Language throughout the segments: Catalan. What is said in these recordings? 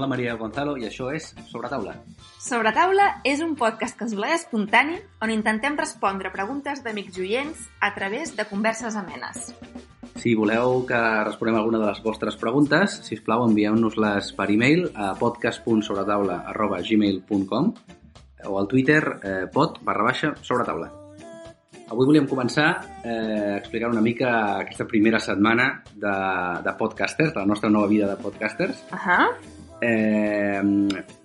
La Maria Gonzalo i això és Sobre Taula. Sobre taula és un podcast casual i espontani on intentem respondre preguntes d'amics i oients a través de converses amenes. Si voleu que responem alguna de les vostres preguntes, si us plau envieu-nos-les per e-mail a podcast.sobretaula.gmail.com o al Twitter eh, pod barra baixa sobre taula. Avui volíem començar eh, explicant una mica aquesta primera setmana de, de podcasters, de la nostra nova vida de podcasters. Ahà. Eh,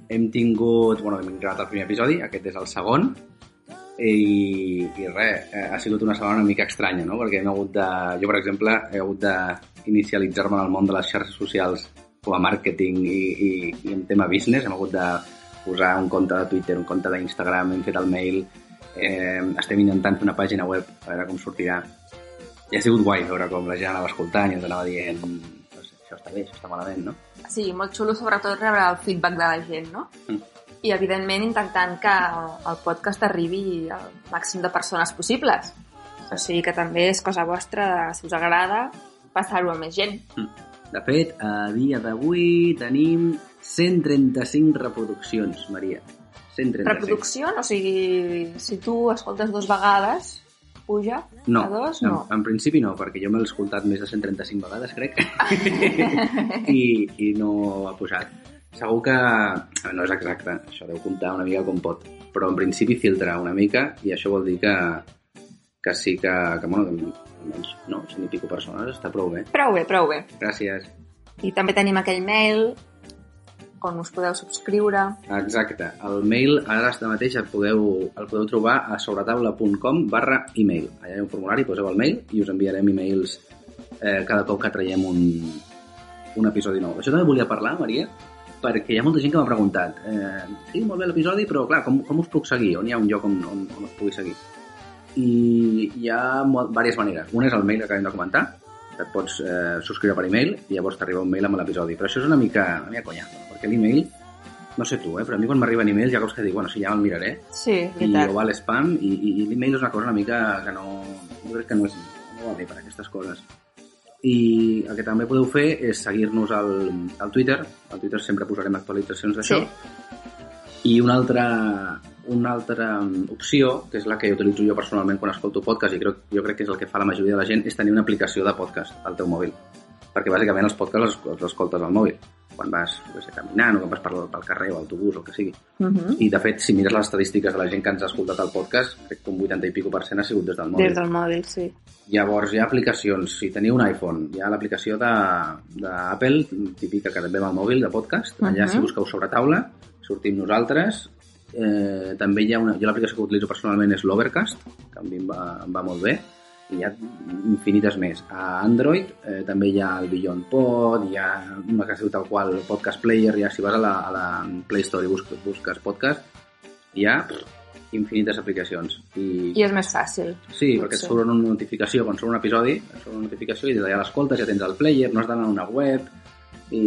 hem tingut... Bueno, hem gravat el primer episodi, aquest és el segon, i, i res, eh, ha sigut una setmana una mica estranya, no? Perquè hem hagut de... Jo, per exemple, he hagut d'inicialitzar-me en el món de les xarxes socials com a màrqueting i, i, i en tema business. Hem hagut de posar un compte de Twitter, un compte d'Instagram, hem fet el mail, eh, estem intentant fer una pàgina web a veure com sortirà. I ha sigut guai veure com la gent anava escoltant i ens anava dient això està bé, això està malament, no? Sí, molt xulo sobretot rebre el feedback de la gent, no? Mm. I evidentment intentant que el podcast arribi al màxim de persones possibles. O sigui que també és cosa vostra, si us agrada, passar-ho a més gent. De fet, a dia d'avui tenim 135 reproduccions, Maria. 135. Reproducció, o sigui, si tu escoltes dos vegades, puja No, a dos, en, no. en principi no, perquè jo m'he escoltat més de 135 vegades, crec, i, i no ha pujat. Segur que no és exacte, això deu comptar una mica com pot, però en principi filtra una mica i això vol dir que, que sí que, que bueno, almenys, no, cent i pico persones, està prou bé. Prou bé, prou bé. Gràcies. I també tenim aquell mail on us podeu subscriure. Exacte. El mail ara mateix el podeu, el podeu trobar a sobretaula.com barra email. Allà hi ha un formulari, poseu el mail i us enviarem emails eh, cada cop que traiem un, un episodi nou. Això també volia parlar, Maria, perquè hi ha molta gent que m'ha preguntat eh, sí, molt bé l'episodi, però clar, com, com us puc seguir? On hi ha un lloc on, on, on us pugui seguir? I hi ha diverses maneres. Una és el mail que acabem de comentar, et pots eh, subscriure per e-mail i llavors t'arriba un mail amb l'episodi. Però això és una mica, una mica conya, perquè l'email, no sé tu, eh, però a mi quan m'arriben emails ha coses que dic, bueno, sí, ja me'l miraré, Sí, i veritat. o va a l'spam, i, i, i l'email és una cosa una mica que no... Jo crec que no és no va bé per aquestes coses. I el que també podeu fer és seguir-nos al, al Twitter. Al Twitter sempre posarem actualitzacions d'això. Sí. I una altra, una altra opció, que és la que utilitzo jo personalment quan escolto podcast, i crec, jo crec que és el que fa la majoria de la gent, és tenir una aplicació de podcast al teu mòbil. Perquè bàsicament els podcasts els, els escoltes al mòbil. Quan vas sé, caminant o quan vas per, pel carrer o autobús o el que sigui. Uh -huh. I, de fet, si mires les estadístiques de la gent que ens ha escoltat el podcast, crec que un 80 i pico per cent ha sigut des del mòbil. Des del mòbil, sí. Llavors, hi ha aplicacions. Si teniu un iPhone, hi ha l'aplicació de- d'Apple, típica que també va al mòbil, de podcast. Allà, Mhm. si busqueu sobre taula, sortim nosaltres. Eh, també hi ha una... Jo l'aplicació que utilitzo personalment és l'Overcast, que a mi em va, em va molt bé. I hi ha infinites més. A Android eh, també hi ha el Beyond Pod, hi ha una que es diu tal qual Podcast Player, ja si vas a la, a la Play Store i busques, busques podcast, hi ha infinites aplicacions. I, I és més fàcil. Sí, perquè et Potser. surt una notificació quan surt un episodi, et surt una notificació i ja l'escoltes, ja tens el player, no has d'anar a una web i,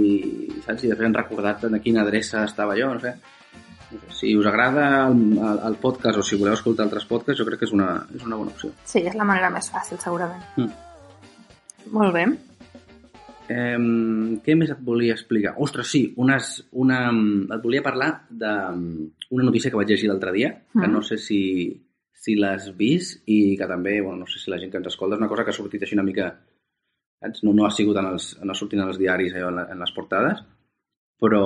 saps? I després han recordat de quina adreça estava jo, no sé. Si us agrada el, el, el podcast o si voleu escoltar altres podcasts, jo crec que és una, és una bona opció. Sí, és la manera més fàcil, segurament. Mm. Molt bé. Eh, què més et volia explicar? Ostres, sí, unes, una, et volia parlar d'una notícia que vaig llegir l'altre dia, que Mm. no sé si, si l'has vist i que també, bueno, no sé si la gent que ens escolta, és una cosa que ha sortit així una mica... No, no ha sigut en els, no ha sortit en els diaris, allò, en, la, en les portades, però,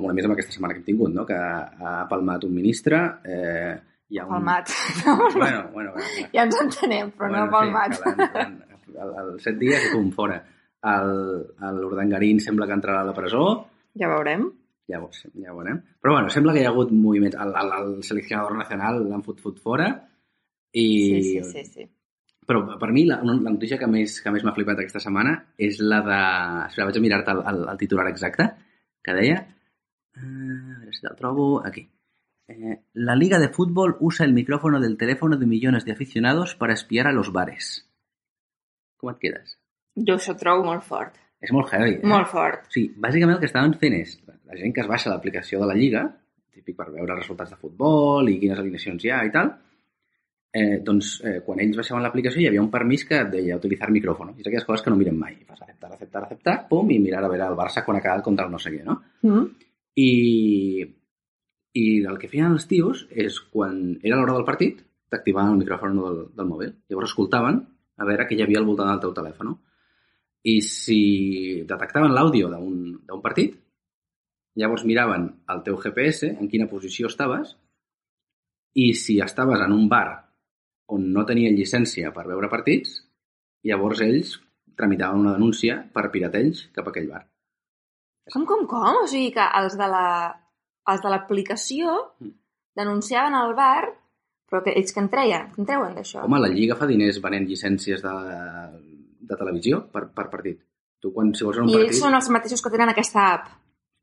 bueno, més amb aquesta setmana que hem tingut, no? que ha palmat un ministre, eh, hi ha un... Palmat. Bueno, bueno, bueno, ja ens entenem, però no Bueno, palmat. Sí, el set dies pum, fora. L'Urdangarín sembla que entrarà a la presó, Ja veurem. ja, ja veurem. Però bueno, sembla que hi ha hagut moviments. El, el, el seleccionador nacional l'han fot, fot fora i, Sí, sí, sí, sí. Però per mi la, la notícia que més, que més m'ha flipat aquesta setmana és la de... Espera, vaig a mirar-te el, el, el titular exacte, que deia... Uh, a veure si te'l trobo... Aquí. Eh, la Liga de Fútbol usa el micrófono del teléfono de millones de aficionados para espiar a los bares. Com et quedes? Jo això trobo molt fort. És molt heavy, eh? Molt fort. Sí, bàsicament el que estaven fent és la gent que es baixa l'aplicació de la Lliga, típic per veure els resultats de futbol i quines alineacions hi ha i tal, eh, doncs eh, quan ells baixaven l'aplicació hi havia un permís que et deia utilitzar micrófono. I és aquelles coses que no mirem mai. Fas acceptar, acceptar, acceptar, pum, i mirar a veure el Barça quan ha quedat contra el no sé què, no? Mm. I, i el que feien els tios és quan era l'hora del partit, t'activaven el micròfon del, del mòbil. Llavors escoltaven a veure què hi havia al voltant del teu telèfon. I si detectaven l'àudio d'un partit, llavors miraven el teu GPS, en quina posició estaves, i si estaves en un bar on no tenien llicència per veure partits, llavors ells tramitaven una denúncia per pirateig cap a aquell bar. Com, com, com? O sigui que els de la els de l'aplicació Mm. denunciaven al bar, però que ells que en treien? Que en treuen d'això? Home, la Lliga fa diners venent llicències de, de televisió per, per partit. Tu, quan, si vols un I partit... ells són els mateixos que tenen aquesta app.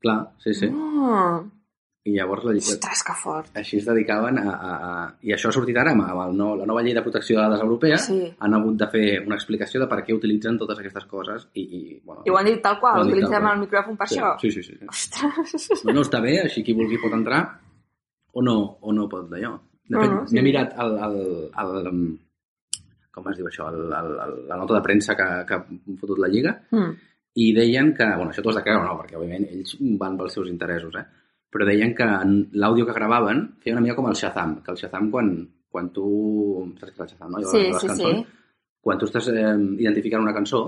Clar, sí, sí. Oh, I llavors la Lliga... ostres, que fort. Així es dedicaven a, a, a... I això ha sortit ara amb, el no, la nova llei de protecció de dades europea. Sí. Han hagut de fer una explicació de per què utilitzen totes aquestes coses i... i, bueno, I ho han dit tal qual, tal utilitzem qual. el micròfon per sí, això. Sí, sí, sí. sí. Ostres. No, no està bé, així qui vulgui pot entrar o no, o no pot d'allò. De fet, no, sí. m'he mirat el, el, el, el, com es diu això, el, el, el, la nota de premsa que, que ha fotut la Lliga Mm. i deien que, bueno, això t'ho has de creure no, perquè òbviament ells van pels seus interessos, eh? Però deien que l'àudio que gravaven feia una mica com el Shazam, que el Shazam quan, quan tu... Saps què és el Shazam, no? Sí, sí, cançons. sí. Quan tu estàs eh, identificant una cançó,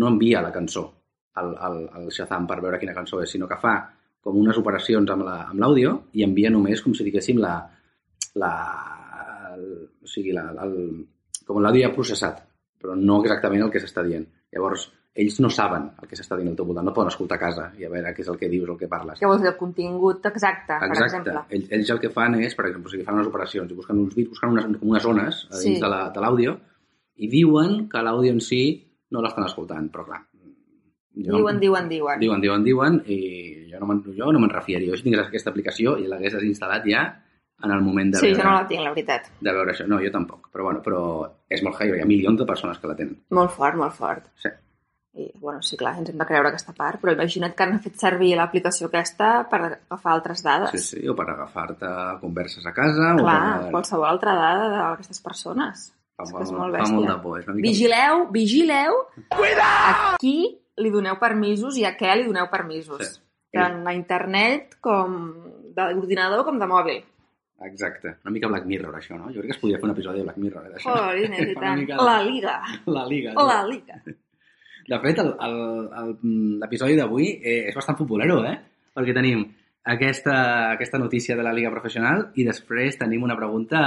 no envia la cançó al, al, al Shazam per veure quina cançó és, sinó que fa com unes operacions amb la- amb l'àudio i envia només com si diguéssim la... la el, o sigui, la, el, com l'àudio ja processat, però no exactament el que s'està dient. Llavors, ells no saben el que s'està dient al teu voltant, no poden escoltar a casa i a veure què és el que dius, el que parles. Què vols dir? El contingut exacte, per Exacte. exemple. Ells, ells el que fan és, per exemple, o sigui, fan unes operacions i busquen uns bits, busquen unes, unes zones a dins Sí. de l'àudio i diuen que l'àudio en si no l'estan escoltant, però clar... jo Diuen, diuen, diuen. Diuen, diuen, diuen, i jo no me'n no me'n refiaria. Jo si tingués aquesta aplicació i l'hagués desinstal·lat ja en el moment de, Sí, veure, jo no la tinc, la veritat. de veure això. No, jo tampoc, però bueno, però és molt heavy, hi ha milions de persones que la tenen. Molt fort, molt fort. Sí. I, bueno, sí, clar, ens hem de creure aquesta part, però imagina't que han fet servir l'aplicació aquesta per agafar altres dades. Sí, sí, o per agafar-te converses a casa, Clar, o per... qualsevol altra dada d'aquestes persones. Fa, és que és molt fa bèstia. molt de por. És una mica... Vigileu, vigileu a qui li doneu permisos i a què li doneu permisos. Sí. Tant a internet com d'ordinador com de mòbil. Exacte. Una mica Black Mirror, això, no? Jo crec que es podria fer un episodi de Black Mirror, eh, d'això. Jolines, i Fa tant. mica La Liga. La Liga. La Liga. De fet, el- l'episodi d'avui eh, és bastant futbolero, eh? Perquè tenim aquesta, aquesta notícia de la Liga Professional i després tenim una pregunta...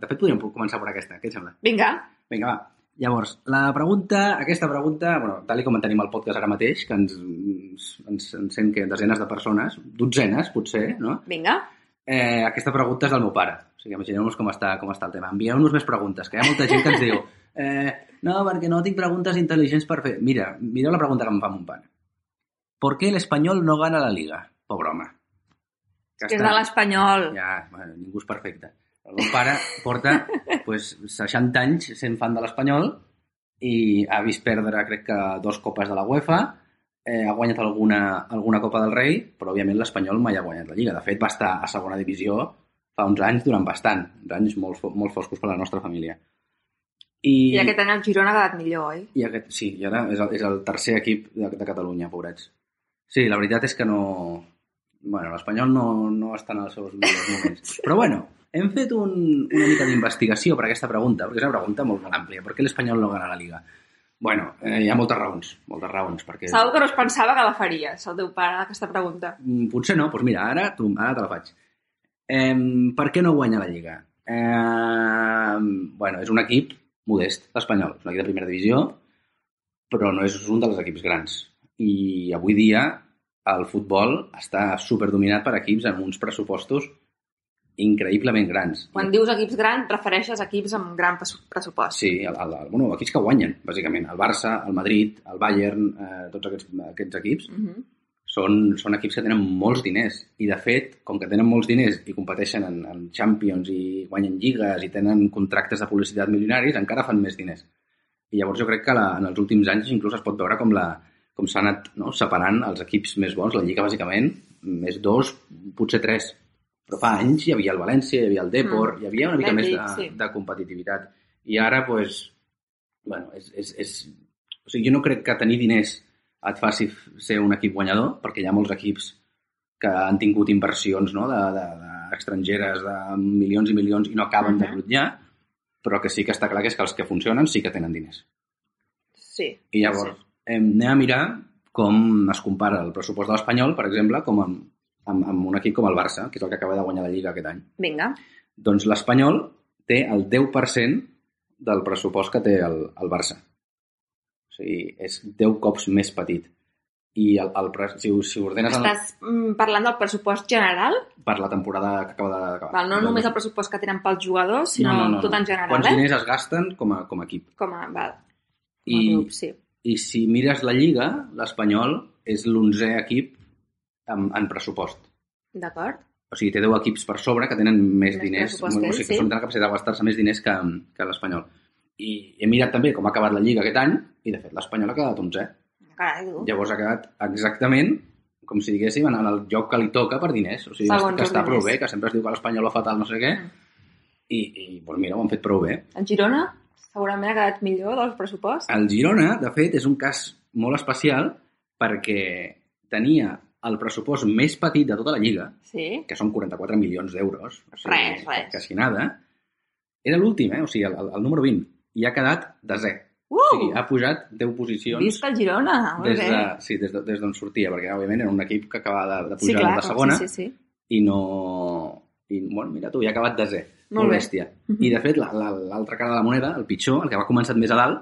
De fet, podríem començar per aquesta. Què et sembla? Vinga. Vinga, va. Llavors, la pregunta, aquesta pregunta, bueno, tal com en tenim el podcast ara mateix, que ens, ens, ens sent que desenes de persones, dotzenes, potser, no? Vinga. Eh, aquesta pregunta és del meu pare. O sigui, imagineu-vos com està, com està el tema. Envieu-nos més preguntes, que hi ha molta gent que ens diu eh, no, perquè no tinc preguntes intel·ligents per fer. Mira, mireu la pregunta que em fa mon pare. ¿Por qué el español no gana la liga? Pobre home. Que Que és de l'Espanyol. Ja, bueno, ningú és perfecte. El meu pare porta pues, 60 anys sent fan de l'Espanyol i ha vist perdre, crec que, dos copes de la UEFA, eh, ha guanyat alguna, alguna Copa del Rei, però òbviament l'Espanyol mai ha guanyat la Lliga. De fet, va estar a segona divisió fa uns anys durant bastant, uns anys molt, molt foscos per a la nostra família. I, I aquest any el Girona ha quedat millor, oi? i aquest, sí, i ara és el, és el tercer equip de, de Catalunya, pobrets. Sí, la veritat és que no... Bueno, l'Espanyol no, no està en els seus millors moments. Però bueno, hem fet un, una mica d'investigació per aquesta pregunta, perquè és una pregunta molt, àmplia. Per què l'Espanyol no gana la Liga? Bueno, eh, hi ha moltes raons, moltes raons, perquè... Segur que no es pensava que la faries, el teu pare, aquesta pregunta. Mm, Potser no, doncs mira, ara, tu, ara te la faig. Eh, per què no guanya la Lliga? Eh, bueno, és un equip modest, l'Espanyol. És un equip de primera divisió, però no és un dels equips grans. I avui dia el futbol està superdominat per equips amb uns pressupostos increïblement grans. Quan dius equips grans, refereixes equips amb gran pres- pressupost. Sí, el, el, el, bueno, equips que guanyen, bàsicament. El Barça, el Madrid, el Bayern, eh, tots aquests, aquests equips Uh -huh. Són, són equips que tenen molts diners. I, de fet, com que tenen molts diners i competeixen en, en Champions i guanyen lligues i tenen contractes de publicitat milionaris, encara fan més diners. I llavors jo crec que la, en els últims anys inclús es pot veure com la com s'ha anat no, separant els equips més bons. La Lliga, bàsicament, més dos, potser tres. Però fa anys hi havia el València, hi havia el Depor, Mm. hi havia una mica més de, sí. de competitivitat. I ara, pues, bueno, és, és, és... O sigui, jo no crec que tenir diners et faci ser un equip guanyador, perquè hi ha molts equips que han tingut inversions no, de, de, de estrangeres de milions i milions i no acaben de Mhm. rutllar, però que sí que està clar que és que els que funcionen sí que tenen diners. Sí. I llavors sí. anem a mirar com es compara el pressupost de l'Espanyol, per exemple, com amb, amb, amb un equip com el Barça, que és el que acaba de guanyar la Lliga aquest any. Vinga. Doncs l'Espanyol té el 10% del pressupost que té el, el Barça. O sigui, és 10 cops més petit. I el, el, si, si ordenes el, Estàs mm, parlant del pressupost general? per la temporada que acaba d'acabar. Val, no només el pressupost que tenen pels jugadors, sinó tot en general, Quants eh? diners es gasten com a, com a equip. Com a, val. Com I, grup, sí. I si mires la Lliga, l'Espanyol és l'onzè equip en, en pressupost. D'acord? O sigui, té 10 equips per sobre que tenen més, Més diners, que o sigui, sí. que són de la capacitat de gastar-se més diners que, que l'Espanyol. I he mirat també com ha acabat la Lliga aquest any, i de fet l'Espanyol ha quedat 11è. Carai, tu. Llavors ha quedat exactament com si diguéssim en el lloc que li toca per diners. O sigui, Segons que està prou bé, que sempre es diu que l'Espanyol va fatal, no sé què, Mm. i, i doncs mira, ho han fet prou bé. El Girona segurament ha quedat millor del pressupost. El Girona, de fet, és un cas molt especial perquè tenia el pressupost més petit de tota la Lliga, Sí. que són 44 milions d'euros. O sigui, Res, res. Quasi nada. Era l'últim, eh? O sigui, el, el, el número 20. I ha quedat desè. Uh! Sigui, ha pujat 10 posicions Visca el Girona, molt des bé. de, sí, des d'on de, des sortia, perquè, òbviament, era un equip que acabava de, de sí, pujar clar, a la segona sí, sí, sí. i no... I, bueno, mira tu, ja ha acabat desè. Molt Molt bé. bèstia. Mhm. I, de fet, la- la- l'altra cara de la moneda, el pitjor, el que va començar més a dalt,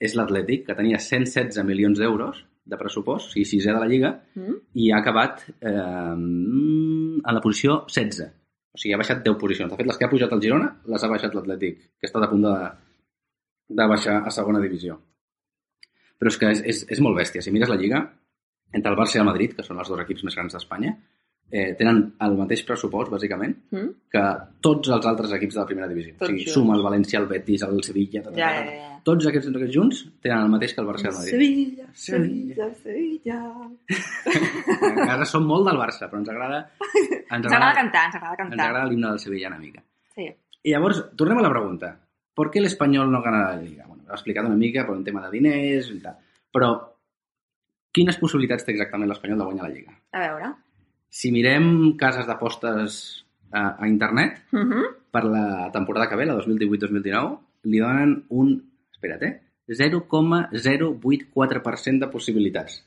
és l'Atlètic, que tenia 116 milions d'euros de pressupost, o sigui, sisè de la Lliga, Mm? i ha acabat eh, en la posició 16. O sigui, ha baixat 10 posicions. De fet, les que ha pujat el Girona les ha baixat l'Atlètic, que està a punt de, de baixar a segona divisió. Però és que és, és, és molt bèstia. Si mires la Lliga, entre el Barça i el Madrid, que són els dos equips més grans d'Espanya, eh, tenen el mateix pressupost, bàsicament, Mm? que tots els altres equips de la primera divisió. Tots o sigui, junts. suma el València, el Betis, el Sevilla... Tot, Ja, ja, ja. Tots aquests, aquests junts tenen el mateix que el Barça i el Madrid. Sevilla, Sevilla, Sevilla, Sevilla. Encara som molt del Barça, però ens agrada... Ens Ens agrada cantar, ens agrada ens cantar. agrada l'himne del Sevilla una mica. Sí. I llavors, tornem a la pregunta. ¿Por qué el Espanyol no gana la Lliga? Bueno, l'he explicat una mica per un tema de diners i tal. Però, quines possibilitats té exactament l'Espanyol de guanyar la Lliga? A veure. Si mirem cases d'apostes a, a internet, Uh -huh. per la temporada que ve, la 2018-2019, li donen un, espera't, eh, 0,084% de possibilitats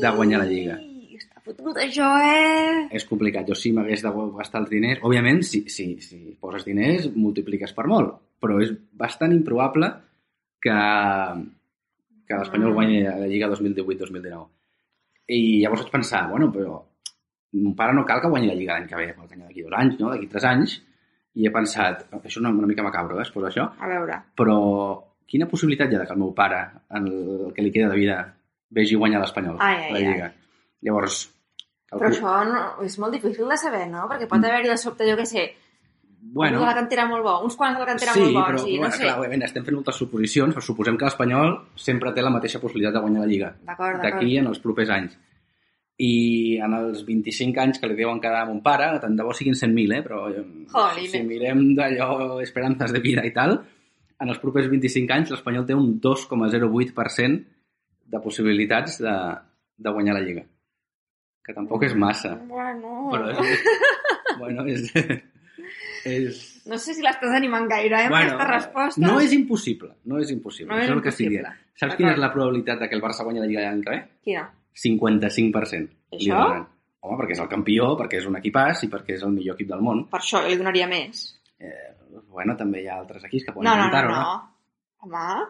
de guanyar la Lliga. Està fotut això, eh? És complicat. Jo si m'hagués de gastar els diners... Òbviament, si, si, si poses diners, multipliques per molt. Però és bastant improbable que, que l'Espanyol Mm. guanyi la Lliga 2018-2019. I llavors vaig pensar, bueno, però mon pare no cal que guanyi la Lliga l'any que ve, pot guanyar d'aquí dos anys, no? d'aquí tres anys, i he pensat, això és una, una mica macabro, eh, exposar això, A veure. però quina possibilitat hi ha de que el meu pare, en el que li queda de vida, vegi guanyar l'Espanyol, Ai, ai, la Lliga? Llavors, el Però això no, és molt difícil de saber, no? Perquè pot haver-hi de sobte, jo què sé, bueno, de la cantera molt bo, uns quants de la cantera sí, molt bons, però, i no bueno, sé. clar, òbviament, estem fent moltes suposicions, però suposem que l'Espanyol sempre té la mateixa possibilitat de guanyar la Lliga d'aquí en els propers anys. I en els 25 anys que li deuen quedar a mon pare, tant de bo siguin 100.000, eh? però eh, Jolines. si mirem d'allò esperances de vida i tal, en els propers 25 anys l'Espanyol té un 2,08% de possibilitats de, de guanyar la Lliga. Que tampoc és massa. Bueno... Però és, bueno, és, és, No sé si l'estàs animant gaire, eh, amb aquesta resposta. no és impossible, no és impossible. No és això és el que estic impossible. dient. Saps quina és la probabilitat de que el Barça guanyi la Lliga l'any que ve? Quina? 55%. li Això? donaran. Home, perquè és el campió, perquè és un equipàs i perquè és el millor equip del món. Per això li donaria més. Eh, bueno, també hi ha altres equips que poden No, no, no, intentar-ho, no. Home...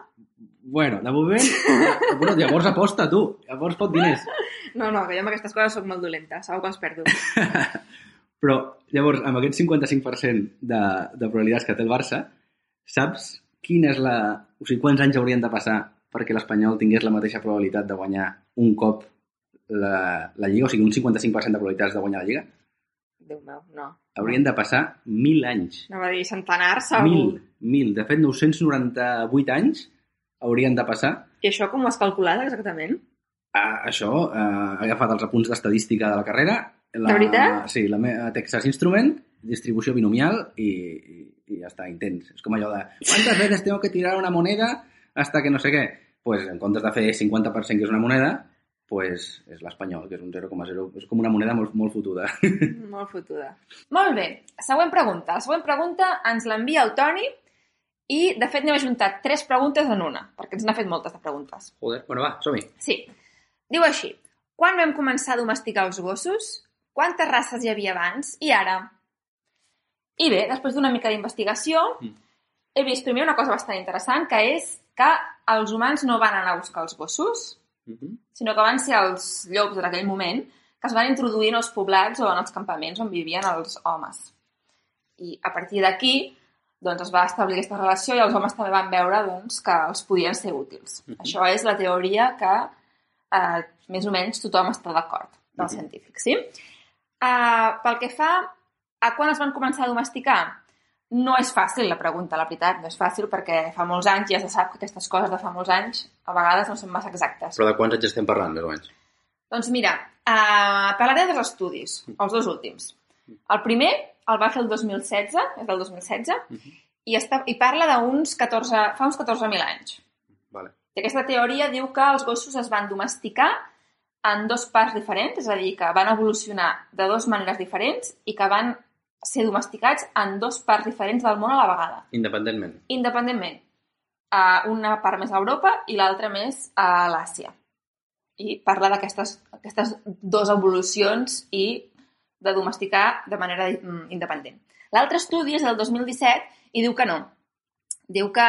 Bueno, de moment... bueno, llavors aposta, tu. Llavors pot diners. No, no, que jo amb aquestes coses sóc molt dolenta, segur que els perdo. Però, llavors, amb aquest 55% de, de probabilitats que té el Barça, saps quina és la... O sigui, quants anys haurien de passar perquè l'Espanyol tingués la mateixa probabilitat de guanyar un cop la, la Lliga? O sigui, un 55% de probabilitats de guanyar la Lliga? Déu meu, no. Haurien de passar mil anys. No va dir centenars, segur. Mil, mil. De fet, 998 anys haurien de passar. I això com ho has calculat exactament? Uh, això, uh, he agafat els apunts d'estadística de la carrera. La, De veritat? Sí, la meva Texas Instrument, distribució binomial i, i, i ja està, intens. És com allò de ¿Cuántas veces tengo que tirar una moneda hasta que no sé què? Pues en comptes de fer 50% que és una moneda, pues és l'espanyol, que és un 0,0. És com una moneda molt, molt fotuda. Molt fotuda. Molt bé. Següent pregunta. La següent pregunta ens l'envia el Toni i, de fet, n'hem ajuntat tres preguntes en una, perquè ens n'ha fet moltes de preguntes. Joder, bueno, va, som-hi. Sí. Diu així. Quan vam començar a domesticar els gossos? Quantes races hi havia abans? I ara? I bé, després d'una mica d'investigació, Mm. he vist primer una cosa bastant interessant, que és que els humans no van anar a buscar els gossos, Uh -huh. sinó que van ser els llops en aquell moment que es van introduir en els poblats o en els campaments on vivien els homes. I a partir d'aquí doncs, es va establir aquesta relació i els homes també van veure doncs, que els podien ser útils. Mhm. Això és la teoria que eh, més o menys tothom està d'acord, dels Mhm. científics. Sí? Eh, pel que fa a quan es van començar a domesticar, no és fàcil la pregunta, la veritat, no és fàcil perquè fa molts anys ja se sap que aquestes coses de fa molts anys a vegades no són massa exactes. Però de quants anys estem parlant, més o menys? Doncs mira, uh, parlaré de dos estudis, els dos últims. El primer el va fer el 2016, és del 2016, Uh -huh. i, està, i parla d'uns 14, fa uns 14.000 anys. Vale. I aquesta teoria diu que els gossos es van domesticar en dos parts diferents, és a dir, que van evolucionar de dues maneres diferents i que van ser domesticats en dos parts diferents del món a la vegada Independentment. independentment. Uh, una part més a Europa i l'altra més a l'Àsia. I parla d'aquestes aquestes dues evolucions i de domesticar de manera mm, independent. L'altre estudi és del 2017 i diu que no. Diu que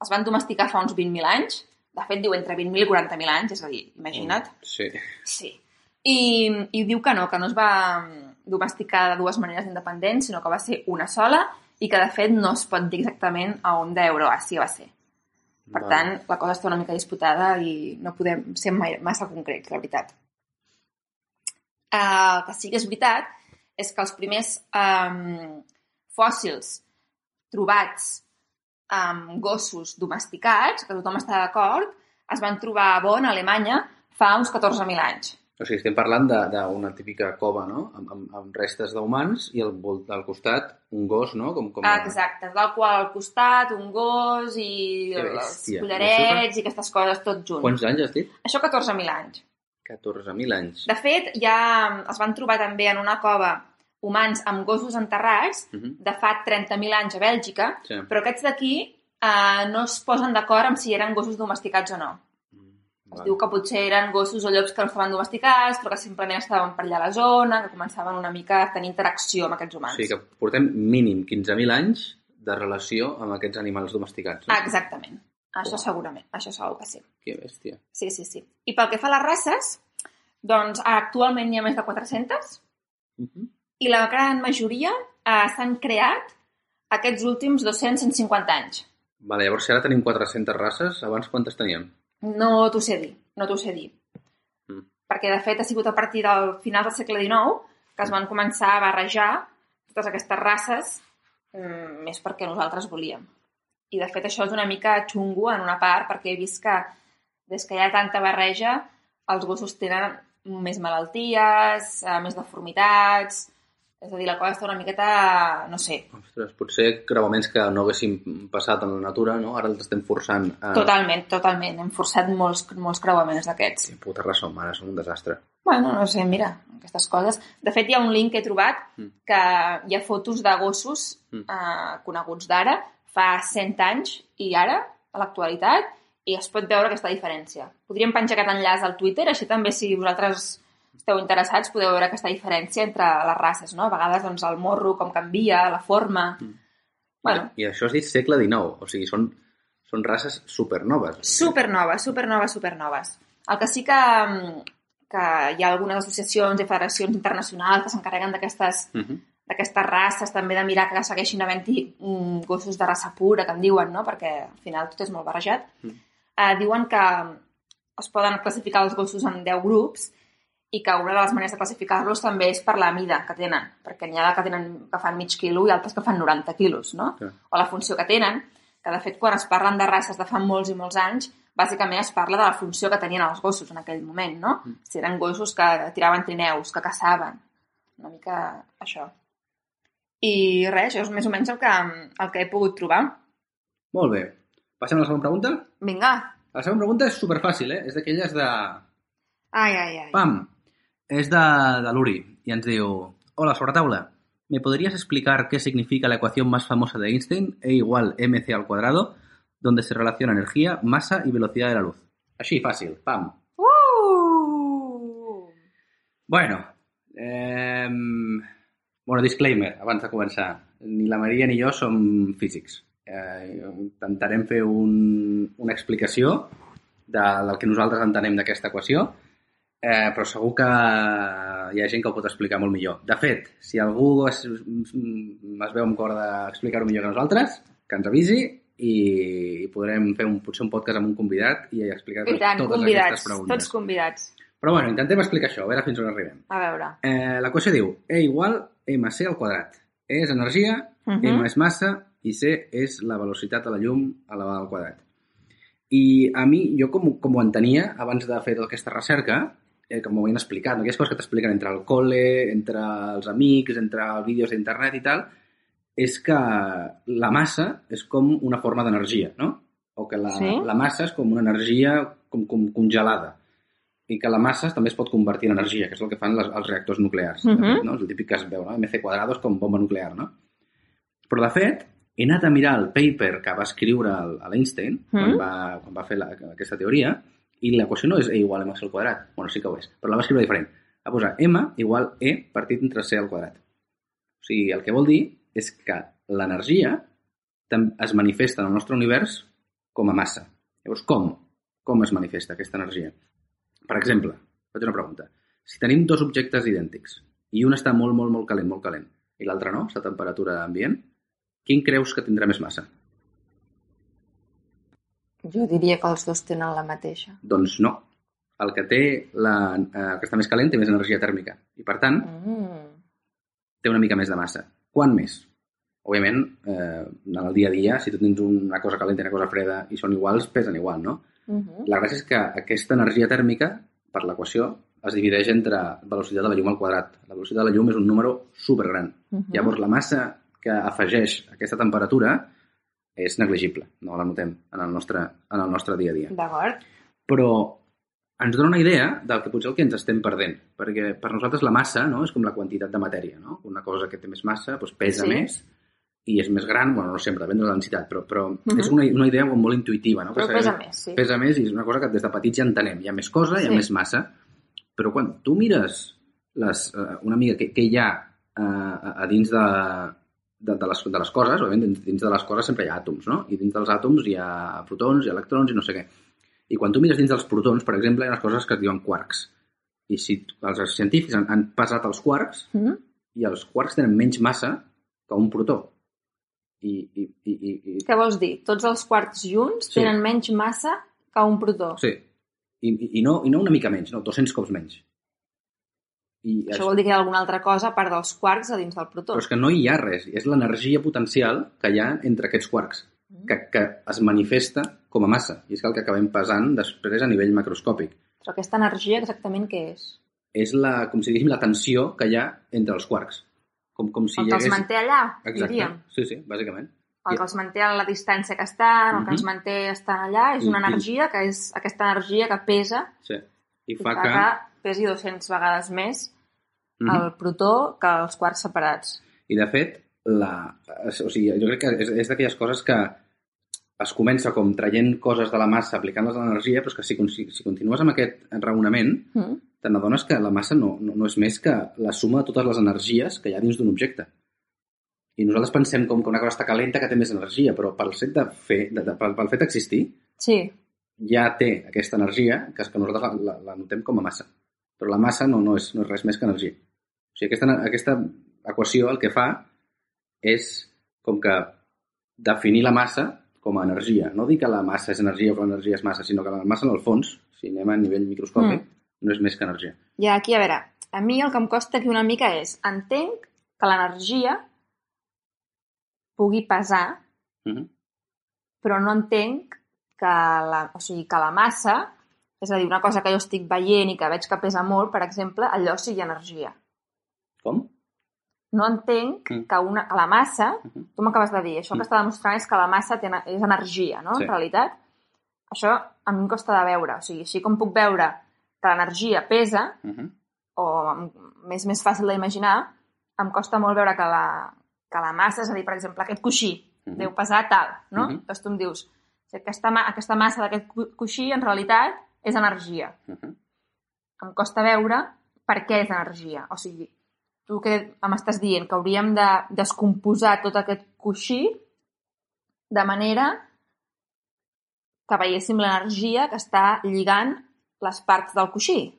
es van domesticar fa uns 20.000 anys. De fet, diu entre 20.000 i 40.000 anys, és a dir, imagina't. Sí. Sí. I, I diu que no, que no es va domesticar de dues maneres independents, sinó que va ser una sola i que, de fet, no es pot dir exactament a on d'Euroàsia va ser. Per Vale. tant, la cosa està una mica disputada i no podem ser mai, massa concrets, la veritat. Uh, el que sí que és veritat és que els primers um, fòssils trobats amb gossos domesticats, que tothom està d'acord, es van trobar a Bonn, a Alemanya, fa uns 14.000 anys. O sigui, estem parlant de- d'una típica cova, no? Amb, amb, amb restes d'humans i al, al costat un gos, no? Com, com... Exacte, del qual al costat un gos i els collarets i aquestes coses tot junt. Quants anys has dit? Això 14.000 anys. 14.000 anys. De fet, ja es van trobar també en una cova humans amb gossos enterrats Uh -huh. de fa 30.000 anys a Bèlgica, Sí. però aquests d'aquí eh, no es posen d'acord amb si eren gossos domesticats o no. Es Vale. diu que potser eren gossos o llops que no estaven domesticats, però que simplement estaven per allà a la zona, que començaven una mica a tenir interacció amb aquests O humans. sigui que portem mínim 15.000 anys de relació amb aquests animals domesticats. No? Exactament. Això segurament, això segur que sí. Que bèstia. Sí, sí, sí. I pel que fa a les races, doncs actualment n'hi ha més de 400 Uh -huh. I la gran majoria eh, s'han creat aquests últims 200-150 anys. Vale, llavors si ara tenim 400 races, abans quantes teníem? No t'ho sé dir, no t'ho sé dir. Mm. Perquè, de fet, ha sigut a partir del final del segle XIX que es van començar a barrejar totes aquestes races mm, més perquè nosaltres volíem. I, de fet, això és una mica xungo en una part perquè he vist que des que hi ha tanta barreja els gossos tenen més malalties, eh, més deformitats... És a dir, la cosa està una miqueta... no sé, Ostres, potser creuaments que no haguéssim passat en la natura, no? Ara els estem forçant a... Totalment, totalment. Hem forçat molts, molts creuaments d'aquests. Sí, puta raó, mare, són un desastre. Bueno, no sé, mira, aquestes coses. De fet, hi ha un link que he trobat Mm. que hi ha fotos de gossos Mm. eh, coneguts d'ara, fa 100 anys i ara, a l'actualitat, i es pot veure aquesta diferència. Podríem penjar aquest enllaç al Twitter, així també si vosaltres esteu interessats podeu veure aquesta diferència entre les races, no? A vegades, doncs, el morro, com canvia, la forma... Mm. Bueno, I això has dit segle XIX, o sigui, són, són races supernoves. Supernoves, supernoves, supernoves. El que sí que, mm, que hi ha algunes associacions i federacions internacionals que s'encarreguen d'aquestes Uh -huh. d'aquestes races, també de mirar que segueixin havent-hi mm, gossos de raça pura, que en diuen, no? perquè al final tot és molt barrejat. Mm. Eh, diuen que es poden classificar els gossos en 10 grups i que una de les maneres de classificar-los també és per la mida que tenen, perquè n'hi ha que, tenen, que fan mig quilo i altres que fan 90 quilos, no? Clar. O la funció que tenen, que de fet quan es parlen de races de fa molts i molts anys, bàsicament es parla de la funció que tenien els gossos en aquell moment, no? Si eren gossos que tiraven trineus, que caçaven, una mica això. I res, això és més o menys el que, el que he pogut trobar. Molt bé. Passem a la segona pregunta? Vinga. La segona pregunta és superfàcil, eh? És d'aquelles de... Ai, ai, ai. Pam! És de, de l'Uri i ens diu Hola, sobretaula. ¿Me podrías explicar qué significa la ecuación más famosa de Einstein, E igual mc al cuadrado, donde se relaciona energía, masa y velocidad de la luz? Així, fàcil. Pam. Uh! Bueno, eh, bueno, disclaimer, abans de començar. Ni la Maria ni jo som físics. Eh, intentarem fer un, una explicació de, del que nosaltres entenem d'aquesta equació, eh, però segur que hi ha gent que ho pot explicar molt millor. De fet, si algú es, es veu amb cor d'explicar-ho millor que nosaltres, que ens avisi i, i podrem fer un, potser un podcast amb un convidat i explicar I tant, totes convidats, aquestes preguntes. tots convidats. Però bueno, intentem explicar això, a veure fins on arribem. A veure. Eh, L'equació diu E igual mc al quadrat. E és energia, Uh -huh. m és massa i c és la velocitat de la llum elevada al quadrat. I a mi, jo com, com ho entenia abans de fer tota aquesta recerca, eh, com ho havien explicat, no? aquelles coses que t'expliquen entre el col·le, entre els amics, entre els vídeos d'internet i tal, és que la massa és com una forma d'energia, no? O que la, Sí. la massa és com una energia com, com congelada i que la massa també es pot convertir en energia, que és el que fan les, els reactors nuclears. de Mhm. fet, no? És el típic que es veu, no? MC quadrado és com bomba nuclear, no? Però, de fet, he anat a mirar el paper que va escriure l'Einstein quan, Mhm. va, quan va fer la, aquesta teoria i l'equació no és E igual a M al quadrat. Bueno, sí que ho és, però la va escriure diferent. Va posar M igual E partit entre C al quadrat. O sigui, el que vol dir és que l'energia es manifesta en el nostre univers com a massa. Llavors, com? Com es manifesta aquesta energia? Per exemple, faig una pregunta. Si tenim dos objectes idèntics i un està molt, molt, molt calent, molt calent, i l'altre no, està a temperatura ambient, quin creus que tindrà més massa? Jo diria que els dos tenen la mateixa. Doncs no. El que té la, eh, el que està més calent té més energia tèrmica i, per tant, Mm. té una mica més de massa. Quan més? Òbviament, eh, en el dia a dia, si tu tens una cosa calenta i una cosa freda i són iguals, pesen igual, no? Uh -huh. La gràcia és que aquesta energia tèrmica, per l'equació, es divideix entre velocitat de la llum al quadrat. La velocitat de la llum és un número supergran. Uh -huh. Llavors, la massa que afegeix aquesta temperatura és negligible, no la notem en el nostre, en el nostre dia a dia. D'acord. Però ens dona una idea del que potser el que ens estem perdent, perquè per nosaltres la massa no, és com la quantitat de matèria, no? Una cosa que té més massa doncs pesa Sí. més i és més gran, bueno, no sempre, depèn de la densitat, però, però uh Mhm. és una, una idea molt intuïtiva, no? Però Que pesa més, sí. Pesa més i és una cosa que des de petits ja entenem. Hi ha més cosa, hi ha Sí. més massa, però quan tu mires les, eh, una mica què, què hi ha eh, a, a dins de, de, de, les, de les coses, òbviament dins, de les coses sempre hi ha àtoms, no? I dins dels àtoms hi ha protons, hi ha electrons i no sé què. I quan tu mires dins dels protons, per exemple, hi ha unes coses que es diuen quarks. I si els científics han, han pesat els quarks, Uh -huh. i els quarks tenen menys massa que un protó. I, i, i, i, i Què vols dir? Tots els quarks junts Sí. tenen menys massa que un protó. Sí. I, i, i, no, I no una mica menys, no, 200 cops menys. I Això vol dir que hi ha alguna altra cosa a part dels quarks a dins del protó. Però és que no hi ha res. És l'energia potencial que hi ha entre aquests quarks, Mm. que, que es manifesta com a massa. I és el que acabem pesant després a nivell macroscòpic. Però aquesta energia exactament què és? És la, com si diguéssim, la tensió que hi ha entre els quarks. Com, com si el que hagués... els manté allà, Exacte. diríem. Sí, sí, bàsicament. El que els manté a la distància que estan, el que Mhm. els manté estant allà, és una energia que és aquesta energia que pesa Sí. I i fa que... que pesi 200 vegades més Mhm. el protó que els quarks separats. I, de fet, la... o sigui, jo crec que és, és d'aquelles coses que es comença com traient coses de la massa, aplicant-les a l'energia, però és que si, si, si continues amb aquest raonament, Mm. te n'adones que la massa no, no, no és més que la suma de totes les energies que hi ha dins d'un objecte. I nosaltres pensem com que una cosa està calenta que té més energia, però pel fet de fer, de, de, pel, pel fet d'existir, Sí, ja té aquesta energia que és que nosaltres la, la, la notem com a massa. Però la massa no, no, és, no és res més que energia. O sigui, aquesta, aquesta equació el que fa és com que definir la massa com a energia. No dir que la massa és energia o que l'energia és massa, sinó que la massa, en el fons, si anem a nivell microscòpic, Mm. no és més que energia. Ja, aquí, a veure, a mi el que em costa aquí una mica és, entenc que l'energia pugui pesar, Uh -huh. però no entenc que la, o sigui, que la massa, és a dir, una cosa que jo estic veient i que veig que pesa molt, per exemple, allò sigui energia. Com? No entenc Mm. que, una, que la massa, Mhm. tu m'acabes de dir, això Mm. que està demostrant és que la massa té, és energia, no? Sí. En realitat, això a mi em costa de veure. O sigui, així com puc veure que l'energia pesa, Uh -huh. o més més fàcil d'imaginar, em costa molt veure que la, que la massa, és a dir, per exemple, aquest coixí, Mhm. deu pesar tal, no? Mhm. Llavors tu em dius, aquesta, ma aquesta massa d'aquest coixí, en realitat, és energia. Uh -huh. Em costa veure per què és energia. O sigui, tu què m'estàs dient? Que hauríem de descomposar tot aquest coixí de manera que veiéssim l'energia que està lligant les parts del coixí.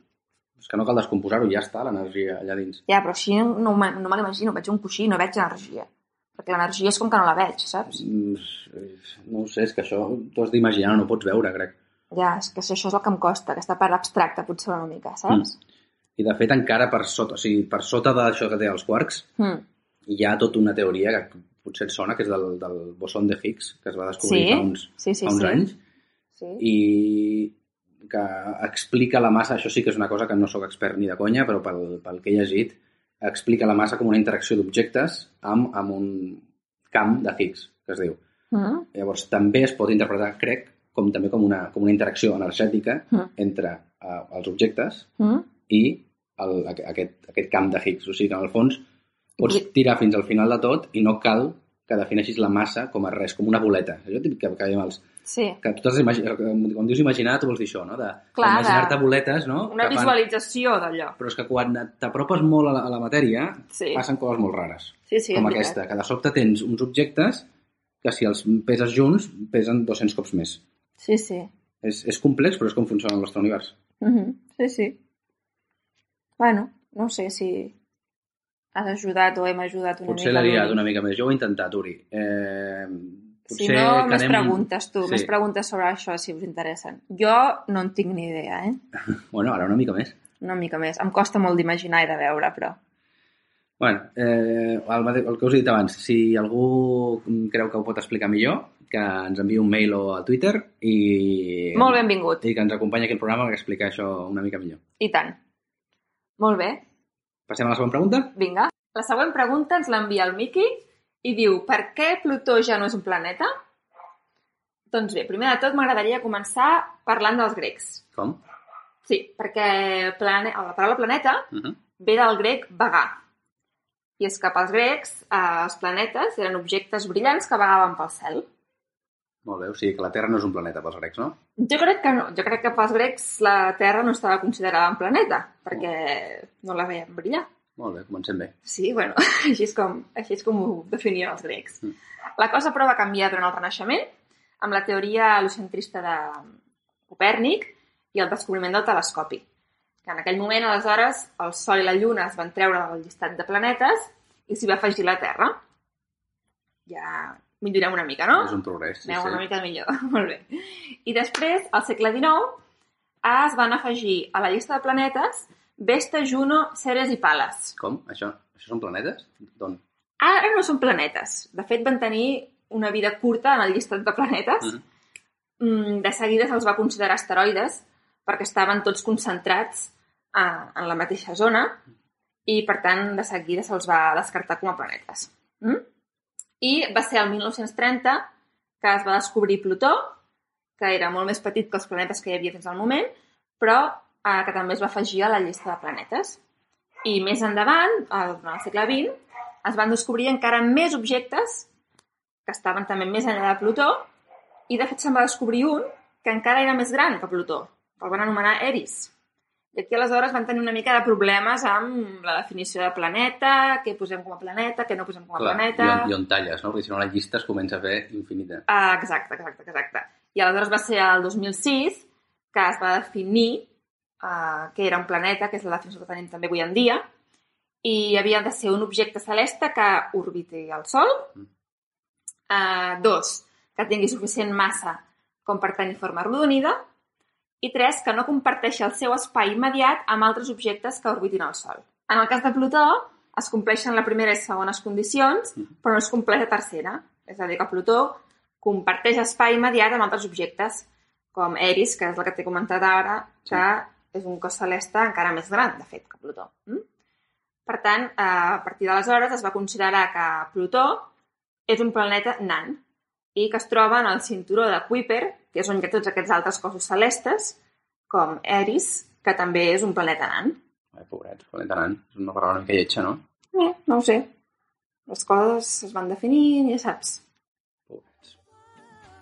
És que no cal descomposar-ho, ja està l'energia allà dins. Ja, però així no, no me l'imagino. Veig un coixí i no veig energia. Perquè l'energia és com que no la veig, saps? Mm, No ho sé, és que això t'ho has d'imaginar, no ho pots veure, crec. Ja, és que això és el que em costa, aquesta part abstracta, potser una mica, saps? I de fet, encara per sota, o sigui, per sota d'això que té els quarks, Mm. hi ha tota una teoria que potser et sona, que és del, del boson de Higgs, que es va descobrir Sí, fa uns, sí, sí, fa uns sí. anys, Sí. i que explica la massa, això sí que és una cosa que no sóc expert ni de conya, però pel, pel que he llegit, explica la massa com una interacció d'objectes amb, amb un camp de Higgs, que es diu. Mm. Llavors, també es pot interpretar, crec, com també com una, com una interacció energètica Mm. entre uh, els objectes Mm. i el, aqu- aquest, aquest camp de Higgs. O sigui que, en el fons, pots tirar fins al final de tot i no cal que defineixis la massa com a res, com una boleta. Allò que, que dèiem els... Sí. Que tu t'has d'imagi- quan dius imaginar, tu vols dir això, no? De, Clar, imaginar-te boletes, no? Una Que visualització d'allò. Però és que quan t'apropes molt a la, a la matèria, Sí. passen coses molt rares. Sí, sí, com aquesta, que de sobte tens uns objectes que si els peses junts pesen 200 cops més. Sí, sí. És, és complex, però és com funciona el nostre univers. Mm -hmm. Sí, sí. Bueno, no sé si has ajudat o hem ajudat una Potser mica. l'he liat l'Uri. una mica més. Jo ho he intentat, Uri. Eh, Si potser no, més preguntes, tu. Sí. Més preguntes sobre això, si us interessen. Jo no en tinc ni idea, eh? Bueno, ara una mica més. Una mica més. Em costa molt d'imaginar i de veure, però... Bueno, eh, el, el que us he dit abans, si algú creu que ho pot explicar millor, que ens enviï un mail o a Twitter i, Molt benvingut. i que ens acompanyi aquí al programa per explicar això una mica millor. I tant. Molt bé. Passem a la següent pregunta? Vinga. La següent pregunta ens l'envia el Miqui i diu per què Plutó ja no és un planeta? Doncs bé, primer de tot m'agradaria començar parlant dels grecs. Com? Sí, perquè plane... la paraula planeta Uh -huh. ve del grec vagar. I és que pels grecs eh, els planetes eren objectes brillants que vagaven pel cel. Molt bé, o sigui que la Terra no és un planeta pels grecs, no? Jo crec que no. Jo crec que pels grecs la Terra no estava considerada un planeta, perquè no la veien brillar. Molt bé, comencem bé. Sí, bueno, així és com, així és com ho definien els grecs. Mm. La cosa, però, va canviar durant el Renaixement amb la teoria helicentrista de Copèrnic i el descobriment del telescopi. Que en aquell moment, aleshores, el Sol i la Lluna es van treure del llistat de planetes i s'hi va afegir la Terra. Ja millorem una mica, no? És un progrés. Sí, Aneu sí. una mica millor. Molt bé. I després, al segle XIX, es van afegir a la llista de planetes Vesta, Juno, Ceres i Pales. Com? Això, això són planetes? D'on? Ara no són planetes. De fet, van tenir una vida curta en el llistat de planetes. Mhm. Mm, De seguida se'ls va considerar asteroides perquè estaven tots concentrats a, en la mateixa zona i, per tant, de seguida se'ls va descartar com a planetes. Mm? I va ser el 1930 que es va descobrir Plutó, que era molt més petit que els planetes que hi havia fins al moment, però eh, que també es va afegir a la llista de planetes. I més endavant, eh, durant el segle XX, es van descobrir encara més objectes que estaven també més enllà de Plutó i, de fet, se'n va descobrir un que encara era més gran que Plutó. El van anomenar Eris. I aquí, aleshores, van tenir una mica de problemes amb la definició de planeta, què posem com a planeta, què no posem com a Clar, planeta... i on, i on talles, no? Perquè si no la llista es comença a fer infinita. Ah, exacte, exacte, exacte. I aleshores va ser el 2006 que es va definir uh, que era un planeta, que és la definició que tenim també avui en dia, i havia de ser un objecte celeste que orbiti el Sol. Uh, dos, que tingui suficient massa com per tenir forma arrodonida. I tres, que no comparteixi el seu espai immediat amb altres objectes que orbitin el Sol. En el cas de Plutó, es compleixen la primera i segones condicions, però no es compleix la tercera. És a dir, que Plutó comparteix espai immediat amb altres objectes, com Eris, que és la que t'he comentat ara, que és un cos celeste encara més gran, de fet, que Plutó. Mm? Per tant, eh, a partir d'aleshores es va considerar que Plutó és un planeta nan i que es troba en el cinturó de Kuiper, que és on hi ha tots aquests altres cossos celestes, com Eris, que també és un planeta nan. Ai, pobret, planeta nan. És una paraula una mica lletja, no? Eh, no ho sé. Les coses es van definint, ja saps. Pobrets.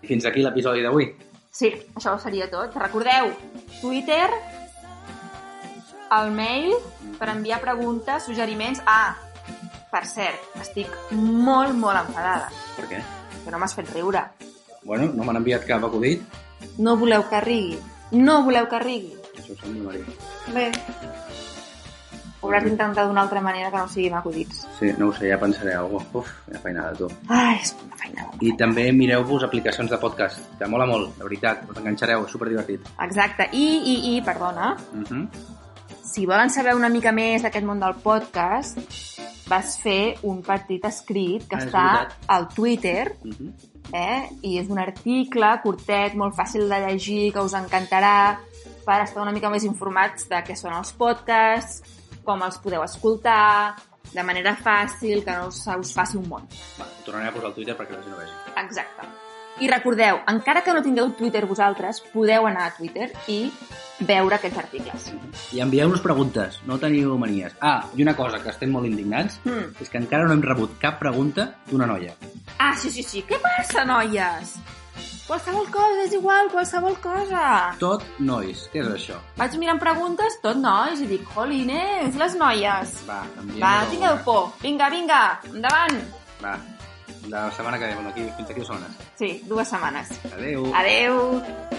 Fins aquí l'episodi d'avui. Sí, això seria tot. Recordeu, Twitter, el mail per enviar preguntes, suggeriments. Ah, per cert, estic molt, molt enfadada, Per què? que no m'has fet riure. Bueno, no m'han enviat cap acudit. No voleu que rigui. No voleu que rigui. Això ho sembla, Maria. Bé. Ho hauràs d'intentar d'una altra manera que no siguin acudits. Sí, no ho sé, ja pensaré alguna cosa. Uf, quina feinada, tu. Ai, és una feinada. I també mireu-vos aplicacions de podcast, que mola molt, de veritat, us enganxareu, és superdivertit. Exacte. I, i, i, perdona, Uh -huh. si volen saber una mica més d'aquest món del podcast, vas fer un petit escrit que Ah, és està al Twitter, Uh -huh. Eh? i és un article curtet, molt fàcil de llegir, que us encantarà per estar una mica més informats de què són els podcasts, com els podeu escoltar, de manera fàcil, que no us, us faci un món. Va, tornaré a posar al Twitter perquè la gent ho vegi. Exacte. I recordeu, encara que no tingueu Twitter vosaltres, podeu anar a Twitter i veure aquests articles. I envieu-nos preguntes, no teniu manies. Ah, i una cosa que estem molt indignats Mm. és que encara no hem rebut cap pregunta d'una noia. Ah, sí, sí, sí. Què passa, noies? Qualsevol cosa, és igual, qualsevol cosa. Tot nois, què és això? Vaig mirant preguntes, tot nois, i dic, jolines, les noies. Va. Va, tingueu por. Vinga, vinga, endavant. Va, la setmana que ve, bueno, aquí, fins aquí dues setmanes. Sí, dues setmanes. Adeu. Adeu.